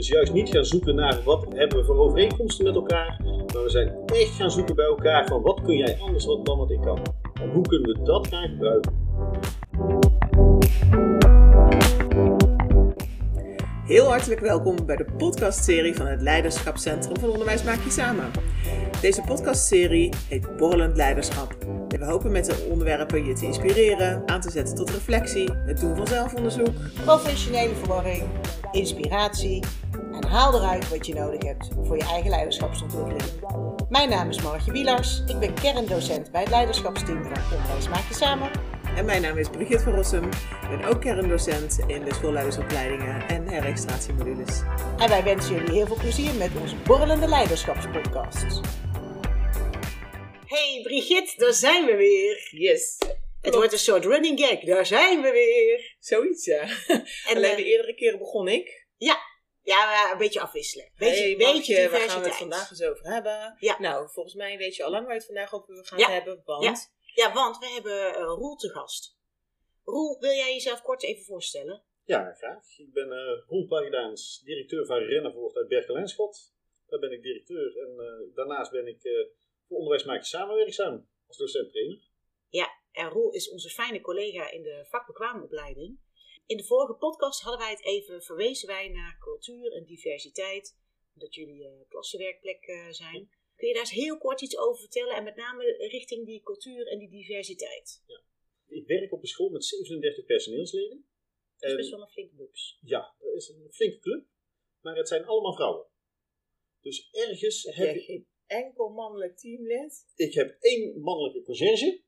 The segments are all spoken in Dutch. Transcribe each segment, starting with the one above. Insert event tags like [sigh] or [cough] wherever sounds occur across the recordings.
Dus juist niet gaan zoeken naar wat hebben we voor overeenkomsten met elkaar, maar we zijn echt gaan zoeken bij elkaar van wat kun jij anders dan wat ik kan. En hoe kunnen we dat gaan gebruiken? Heel hartelijk welkom bij de podcastserie van het Leiderschapscentrum van Onderwijs Maak Je Samen. Deze podcastserie heet Borrelend Leiderschap. En we hopen met de onderwerpen je te inspireren, aan te zetten tot reflectie, het doen van zelfonderzoek, professionele verwarring, inspiratie en haal eruit wat je nodig hebt voor je eigen leiderschapsontwikkeling. Mijn naam is Margje Wielars, ik ben kerndocent bij het leiderschapsteam van Onderwijs Maak Je Samen en mijn naam is Brigitte van Rossum. Ik ben ook kerndocent in de schoolleidersopleidingen en herextratiemodules. En wij wensen jullie heel veel plezier met onze borrelende leiderschapspodcast. Hey Brigitte, daar zijn we weer. Yes. Het wordt een soort running gag. Daar zijn we weer. Zoiets, ja. En Alleen de eerdere keren begon ik. Ja, ja, een beetje afwisselen. Beetje, hey, beetje waar gaan we het vandaag eens over hebben? Ja. Nou, volgens mij weet je al lang waar we het vandaag over gaan hebben. Want ja. Ja, want we hebben uh, Roel te gast. Roel, wil jij jezelf kort even voorstellen? Ja, graag. Ik ben uh, Roel Pagadaans, directeur van Rennenvoort uit Berkel en Schot. Daar ben ik directeur en uh, daarnaast ben ik uh, voor onderwijsmaker samenwerkzaam als docent-trainer. Ja, en Roel is onze fijne collega in de vakbekwaamopleiding. In de vorige podcast hadden wij het even, verwezen wij naar cultuur en diversiteit, omdat jullie klassenwerkplek zijn. Kun je daar eens heel kort iets over vertellen en met name richting die cultuur en die diversiteit? Ja. Ik werk op een school met 37 personeelsleden. Dat is best wel een flinke bubs. Ja, dat is een flinke club, maar het zijn allemaal vrouwen. Dus ergens heb, heb je geen enkel mannelijk teamlid? Ik heb één mannelijke conciërge.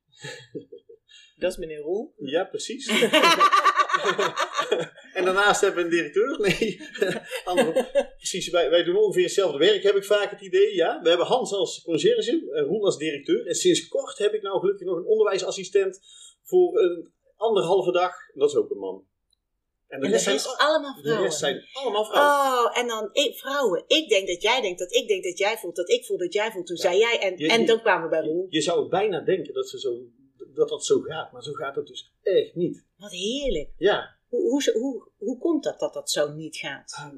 Dat is meneer Roel. Ja, precies. [laughs] [laughs] en daarnaast hebben we een directeur. [laughs] Nee, [laughs] andere, precies. Wij, wij doen ongeveer hetzelfde werk, heb ik vaak het idee. Ja? We hebben Hans als conciërge en Roel als directeur. En sinds kort heb ik nou gelukkig nog een onderwijsassistent voor een anderhalve dag. Dat is ook een man. En, de rest zijn allemaal vrouwen. De rest zijn allemaal vrouwen. Oh, en dan ik, vrouwen. Ik denk dat jij denkt dat ik denk dat jij voelt, dat ik voel dat jij voelt. Toen zei jij en, en dan kwamen we bij Roel. Je, je zou bijna denken dat, ze zo, dat dat zo gaat, maar zo gaat het dus echt niet. Wat heerlijk. Ja. Hoe, hoe, hoe, hoe komt dat dat dat zo niet gaat? Ehm,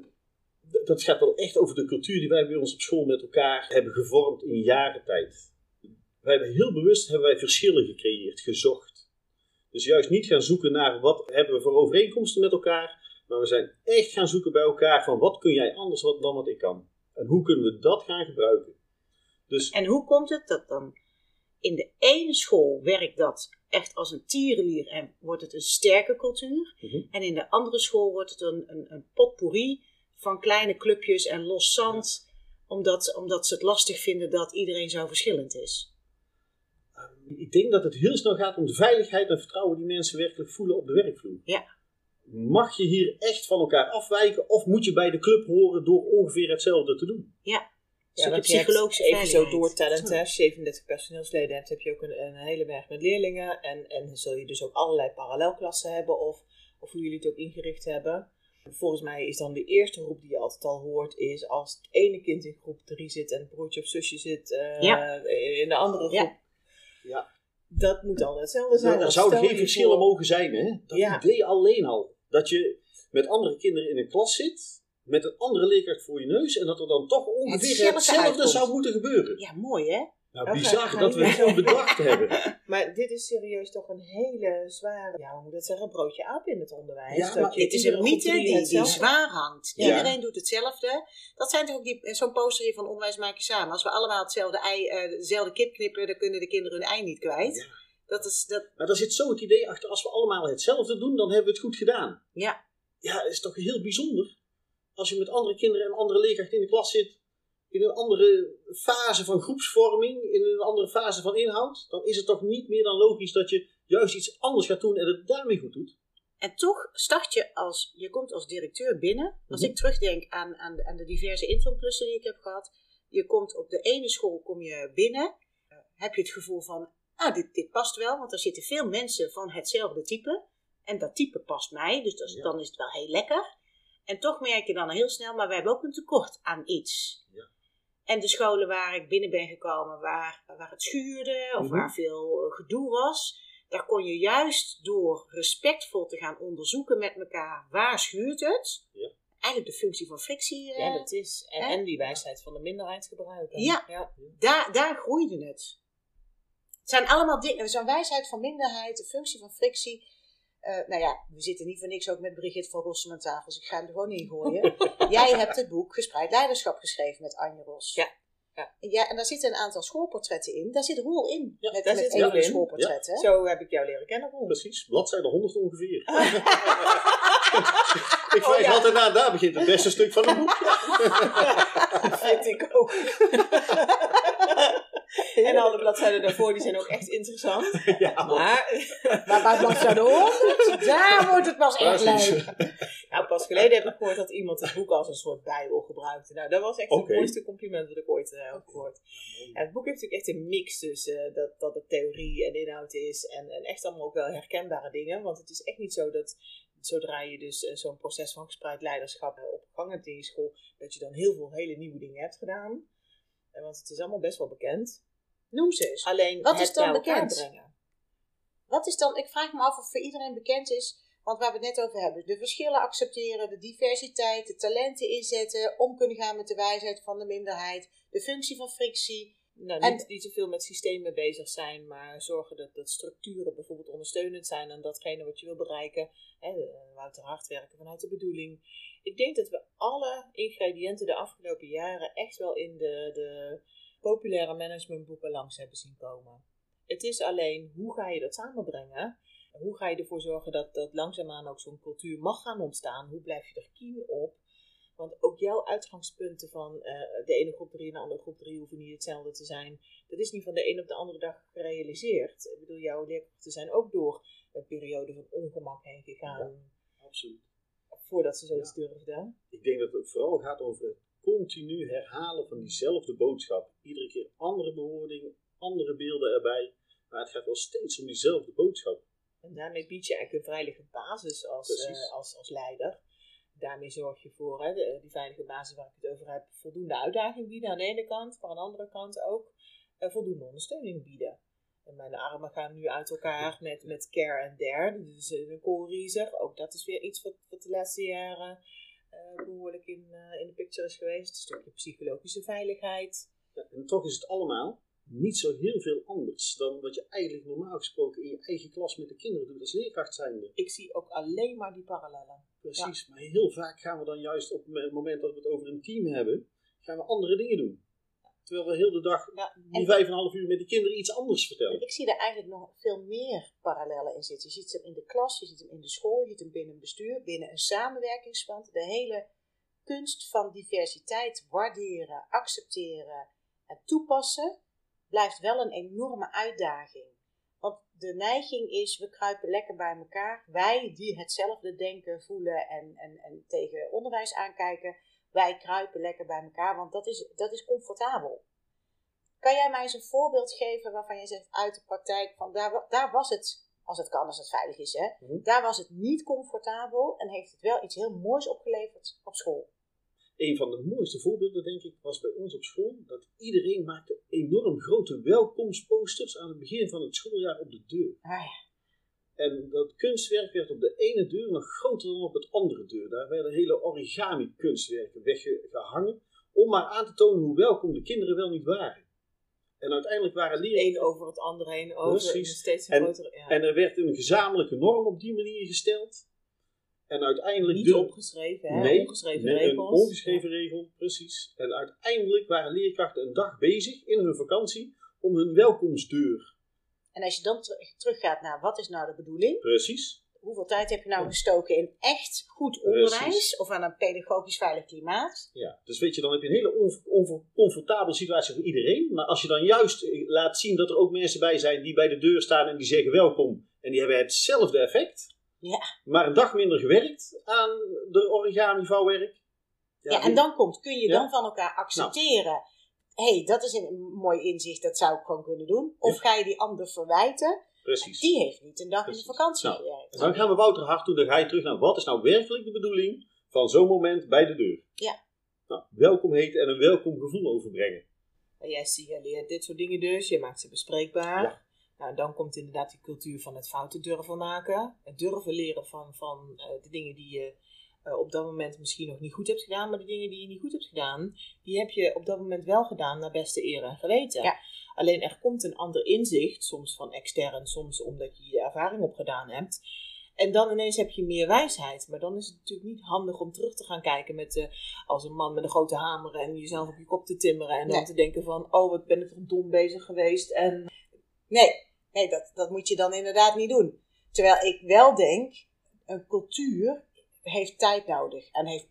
dat gaat wel echt over de cultuur die wij bij ons op school met elkaar hebben gevormd in jaren tijd. Wij hebben heel bewust hebben wij verschillen gecreëerd, gezocht. Dus juist niet gaan zoeken naar wat hebben we voor overeenkomsten met elkaar, maar we zijn echt gaan zoeken bij elkaar van wat kun jij anders dan wat ik kan. En hoe kunnen we dat gaan gebruiken. Dus, en hoe komt het dat dan in de ene school werkt dat echt als een tierenlier en wordt het een sterke cultuur. Mhm. En in de andere school wordt het een, een, een potpourri van kleine clubjes en los zand. Omdat, omdat ze het lastig vinden dat iedereen zo verschillend is. Ehm, ik denk dat het heel snel gaat om de veiligheid en vertrouwen die mensen werkelijk voelen op de werkvloer. Ja. Mag je hier echt van elkaar afwijken of moet je bij de club horen door ongeveer hetzelfde te doen? Ja. Ja, want psychologische even zo doortellend, hè, 37 personeelsleden hebt, heb je ook een, een hele berg met leerlingen. En, en zul je dus ook allerlei parallelklassen hebben, of, of hoe jullie het ook ingericht hebben. Volgens mij is dan de eerste groep die je altijd al hoort, is als het ene kind in groep 3 zit en het broertje of zusje zit uh, in de andere groep. Ja. ja. Dat moet al hetzelfde zijn. Er zouden geen verschillen mogen zijn, hè? Dat idee alleen al. Dat je met andere kinderen in een klas zit met een andere leerkracht voor je neus en dat er dan toch ongeveer hetzelfde, zou moeten gebeuren. Ja, mooi hè? Nou, bizar dat we het zo bedacht hebben. [laughs] Maar dit is serieus toch een hele zware, ja, hoe moet dat zeggen, broodje aap in het onderwijs. Ja, maar het is een mythe die, die zwaar hangt. Iedereen doet hetzelfde. Dat zijn toch ook die, zo'n poster hier van Onderwijs maak je samen. Als we allemaal hetzelfde ei, uh, dezelfde kip knippen, dan kunnen de kinderen hun ei niet kwijt. Dat is, dat... Maar daar zit zo het idee achter, als we allemaal hetzelfde doen, dan hebben we het goed gedaan. Ja. Ja, dat is toch heel bijzonder als je met andere kinderen en andere leerkrachten in de klas zit, in een andere fase van groepsvorming, in een andere fase van inhoud, dan is het toch niet meer dan logisch dat je juist iets anders gaat doen en het daarmee goed doet. En toch start je als, je komt als directeur binnen. Als mhm. ik terugdenk aan, aan, aan de diverse internplussen die ik heb gehad. Je komt op de ene school kom je binnen. Uh, heb je het gevoel van, ah, dit, dit past wel. Want er zitten veel mensen van hetzelfde type. En dat type past mij. Dus dat, dan is het wel heel lekker. En toch merk je dan heel snel, maar we hebben ook een tekort aan iets. Ja. En de scholen waar ik binnen ben gekomen, waar, waar het schuurde of mhm. waar veel eh, gedoe was, daar kon je juist door respectvol te gaan onderzoeken met elkaar waar schuurt het. Ja. eigenlijk de functie van frictie. Uh, ja, dat is. En, en, die wijsheid van de minderheid gebruiken. Ja, ja. Daar, daar groeide het. Het zijn allemaal dingen. Zo'n wijsheid van minderheid, de functie van frictie. Uh, nou ja, we zitten niet voor niks ook met Brigitte van Rossum aan tafel, dus ik ga hem er gewoon in gooien. [laughs] Jij hebt het boek Gespreid Leiderschap geschreven met Anje Ros. Ja. Ja. ja, en daar zitten een aantal schoolportretten in. Daar zit Roel in. Ja, met daar met zit in. schoolportretten. Zo heb ik jou leren kennen, Roel. Precies, bladzijde 100 ongeveer. [laughs] ik vraag oh, ja. altijd na, daar begint het beste stuk van het boek. [laughs] dat vind ik ook. [laughs] En alle bladzijden daarvoor die zijn ook echt interessant. [laughs] Ja, maar, [laughs] maar bij bladzijde 100, daar wordt het pas echt leuk. Nou, pas geleden heb ik gehoord dat iemand het boek als een soort bijbel gebruikte. Nou, dat was echt het mooiste compliment dat ik ooit uh, heb gehoord. Ja, het boek heeft natuurlijk echt een mix tussen uh, dat, dat het theorie en inhoud is. En, en echt allemaal ook wel herkenbare dingen. Want het is echt niet zo dat zodra je dus uh, zo'n proces van gespreid leiderschap op gang hebt in je school, dat je dan heel veel hele nieuwe dingen hebt gedaan. Want het is allemaal best wel bekend. Noem ze eens. Alleen Wat is dan bekend? Brengen. Wat is dan, ik vraag me af of voor iedereen bekend is, want waar we het net over hebben, de verschillen accepteren, de diversiteit, de talenten inzetten, om kunnen gaan met de wijsheid van de minderheid, de functie van frictie. Nou, niet, en, niet te veel met systemen bezig zijn, maar zorgen dat, dat structuren bijvoorbeeld ondersteunend zijn aan datgene wat je wil bereiken. Hè, Wouter hard werken vanuit de bedoeling. Ik denk dat we alle ingrediënten de afgelopen jaren echt wel in de, de populaire managementboeken langs hebben zien komen. Het is alleen hoe ga je dat samenbrengen? Hoe ga je ervoor zorgen dat, dat langzaamaan ook zo'n cultuur mag gaan ontstaan? Hoe blijf je er keen op? Want ook jouw uitgangspunten van uh, de ene groep 3 en de andere groep 3 hoeven niet hetzelfde te zijn. Dat is niet van de een op de andere dag gerealiseerd. Ik bedoel, jouw leerkrachten zijn ook door een periode van ongemak heen gegaan. Ja, absoluut. Voordat ze zoiets ja. durfden. Ik denk dat het vooral gaat over het continu herhalen van diezelfde boodschap. Iedere keer andere bewoordingen, andere beelden erbij. Maar het gaat wel steeds om diezelfde boodschap. En daarmee bied je eigenlijk een veilige basis als, uh, als, als leider. Daarmee zorg je voor, hè, die veilige basis waar ik het over heb, voldoende uitdaging bieden aan de ene kant, maar aan de andere kant ook uh, voldoende ondersteuning bieden. En mijn armen gaan nu uit elkaar met, met care and dare, dus een koolriezer. Ook dat is weer iets wat, de laatste jaren uh, behoorlijk in, in de picture is geweest. Een stukje psychologische veiligheid. Ja, en toch is het allemaal niet zo heel veel anders dan wat je eigenlijk normaal gesproken in je eigen klas met de kinderen doet als leerkracht zijnde. Ik zie ook alleen maar die parallellen. Precies, maar heel vaak gaan we dan juist op het moment dat we het over een team hebben, gaan we andere dingen doen. Terwijl we heel de dag ja, die vijf en een half uur met die kinderen iets anders vertellen. Ik zie er eigenlijk nog veel meer parallellen in zitten. Je ziet hem in de klas, je ziet hem in de school, je ziet hem binnen een bestuur, binnen een samenwerkingsverband. De hele kunst van diversiteit waarderen, accepteren en toepassen blijft wel een enorme uitdaging. Want de neiging is, we kruipen lekker bij elkaar. Wij die hetzelfde denken, voelen en, en, en tegen onderwijs aankijken, wij kruipen lekker bij elkaar, want dat is, dat is comfortabel. Kan jij mij eens een voorbeeld geven waarvan je zegt uit de praktijk, van daar, daar was het, als het kan, als het veilig is, hè, mhm. daar was het niet comfortabel en heeft het wel iets heel moois opgeleverd op school? Een van de mooiste voorbeelden, denk ik, was bij ons op school dat iedereen maakte enorm grote welkomstposters aan het begin van het schooljaar op de deur. Ah, ja. En dat kunstwerk werd op de ene deur nog groter dan op het andere deur. Daar werden hele origami kunstwerken weggehangen om maar aan te tonen hoe welkom de kinderen wel niet waren. En uiteindelijk waren leerlingen... Eén over het andere heen, over Precies. steeds en, grotere... Ja. En er werd een gezamenlijke norm op die manier gesteld. En uiteindelijk... Niet opgeschreven, hè? Nee, ongeschreven nee, regels. een ongeschreven regel, precies. En uiteindelijk waren leerkrachten een dag bezig in hun vakantie om hun welkomstdeur. En als je dan teruggaat naar wat is nou de bedoeling? Precies. Hoeveel tijd heb je nou gestoken in echt goed onderwijs Precies. of aan een pedagogisch veilig klimaat? Ja, dus weet je, dan heb je een hele oncomfortabele situatie voor iedereen. Maar als je dan juist eh, laat zien dat er ook mensen bij zijn die bij de deur staan en die zeggen welkom. En die hebben hetzelfde effect ja. Maar een dag minder gewerkt aan de origami vouwwerk. Ja, ja, en dan komt, kun je dan van elkaar accepteren. Nou. hey, dat is een mooi inzicht, dat zou ik gewoon kunnen doen. Of ga je die ander verwijten? Precies. Die heeft niet een dag in de vakantie nou, gewerkt. Dan gaan we Wouter Hart doen, dan ga je terug naar wat is nou werkelijk de bedoeling van zo'n moment bij de deur. Ja. Nou, welkom heten en een welkom gevoel overbrengen. En jij signaleert dit soort dingen dus, je maakt ze bespreekbaar. Ja. Nou, dan komt inderdaad die cultuur van het fouten durven maken. Het durven leren van, van uh, de dingen die je uh, op dat moment misschien nog niet goed hebt gedaan, maar de dingen die je niet goed hebt gedaan, die heb je op dat moment wel gedaan naar beste eer en geweten. Ja. Alleen er komt een ander inzicht, soms van extern, soms omdat je je ervaring opgedaan hebt. En dan ineens heb je meer wijsheid. Maar dan is het natuurlijk niet handig om terug te gaan kijken met, uh, als een man met een grote hamer en jezelf op je kop te timmeren. En dan te denken van, oh wat ben ik toch dom bezig geweest. En... Nee, nee dat, dat moet je dan inderdaad niet doen. Terwijl ik wel denk, een cultuur heeft tijd nodig en heeft,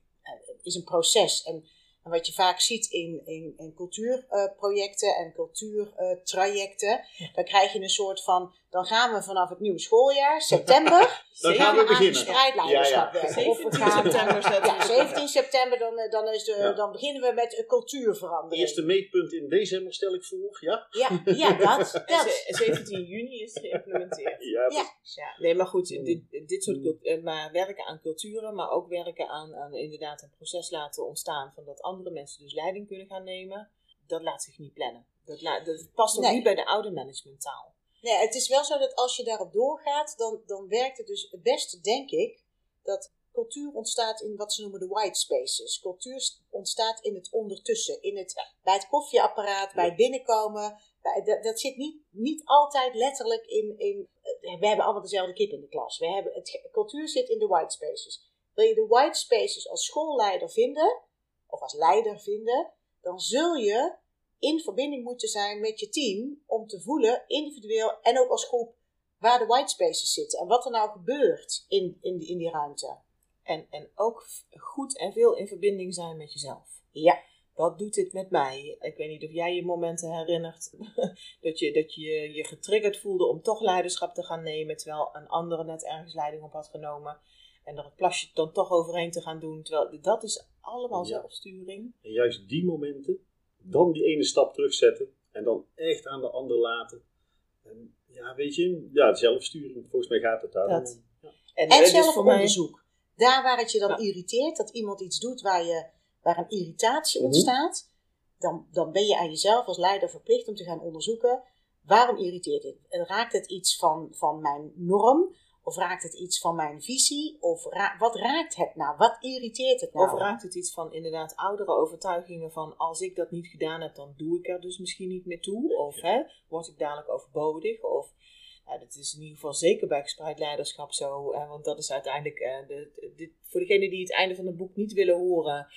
is een proces. En, en wat je vaak ziet in, in, in cultuurprojecten en cultuurtrajecten, dan krijg je een soort van dan gaan we vanaf het nieuwe schooljaar, september, [laughs] dan gaan we beginnen. strijdleiderschap ja, ja. 17 gaan, september. Ja, 17 september, dan, eh, dan, is de, ja. dan beginnen we met een cultuurverandering. Eerste meetpunt in december stel ik voor, ja? Ja, ja dat. [laughs] dat. [laughs] 17 juni is geïmplementeerd. Ja, ja. ja. Nee, maar goed, dit, dit soort uh, maar werken aan culturen, maar ook werken aan, aan inderdaad een proces laten ontstaan van dat andere mensen dus leiding kunnen gaan nemen, dat laat zich niet plannen. Dat, la, dat past ook Nee. niet bij de oude managementtaal. Nee, het is wel zo dat als je daarop doorgaat, dan, dan werkt het dus het beste, denk ik, dat cultuur ontstaat in wat ze noemen de white spaces. Cultuur ontstaat in het ondertussen, in het, bij het koffieapparaat, bij het binnenkomen. Bij, dat, dat zit niet, niet altijd letterlijk in, in. eh, We hebben allemaal dezelfde kip in de klas. We hebben het, cultuur zit in de white spaces. Wil je de white spaces als schoolleider vinden, of als leider vinden, dan zul je in verbinding moeten zijn met je team om te voelen, individueel en ook als groep, waar de white spaces zitten en wat er nou gebeurt in, in, die, in die ruimte. En, en ook goed en veel in verbinding zijn met jezelf. Ja. Wat doet dit met mij? Ik weet niet of jij je momenten herinnert [laughs] dat je dat je, je getriggerd voelde om toch leiderschap te gaan nemen, terwijl een andere net ergens leiding op had genomen. En er het plasje dan toch overheen te gaan doen. Terwijl dat is allemaal Ja. zelfsturing. En juist die momenten, dan die ene stap terugzetten en dan echt aan de ander laten. En ja, weet je, ja, zelfsturing, volgens mij gaat het daar. Dat. En, mij- zelfonderzoek. Daar waar het je dan Ja. irriteert, dat iemand iets doet waar, je, waar een irritatie Mhm. ontstaat, dan, dan ben je aan jezelf als leider verplicht om te gaan onderzoeken waarom irriteert dit? En Raakt het iets van, van mijn norm? Of raakt het iets van mijn visie? Of ra- wat raakt het nou? Wat irriteert het nou? Of raakt het iets van inderdaad oudere overtuigingen van als ik dat niet gedaan heb, dan doe ik er dus misschien niet meer toe. Of hè, word ik dadelijk overbodig. Of ja, dat is in ieder geval zeker bij gespreid leiderschap zo. Hè, want dat is uiteindelijk, eh, de, de- dit- voor degenen die het einde van het boek niet willen horen,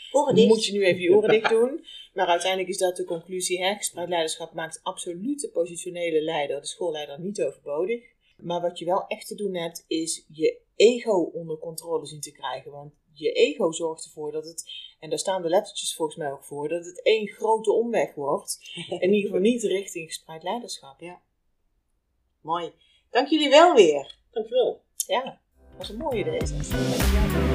moet je nu even je oren dicht doen. Maar uiteindelijk is dat de conclusie. Hè? Gespreid leiderschap maakt absoluut de positionele leider, de schoolleider, niet overbodig. Maar wat je wel echt te doen hebt, is je ego onder controle zien te krijgen. Want je ego zorgt ervoor dat het, en daar staan de lettertjes volgens mij ook voor, dat het één grote omweg wordt. [laughs] In ieder geval niet richting gespreid leiderschap. Ja, Mooi. Dank jullie wel weer. Dankjewel. ja dat was een mooie deze.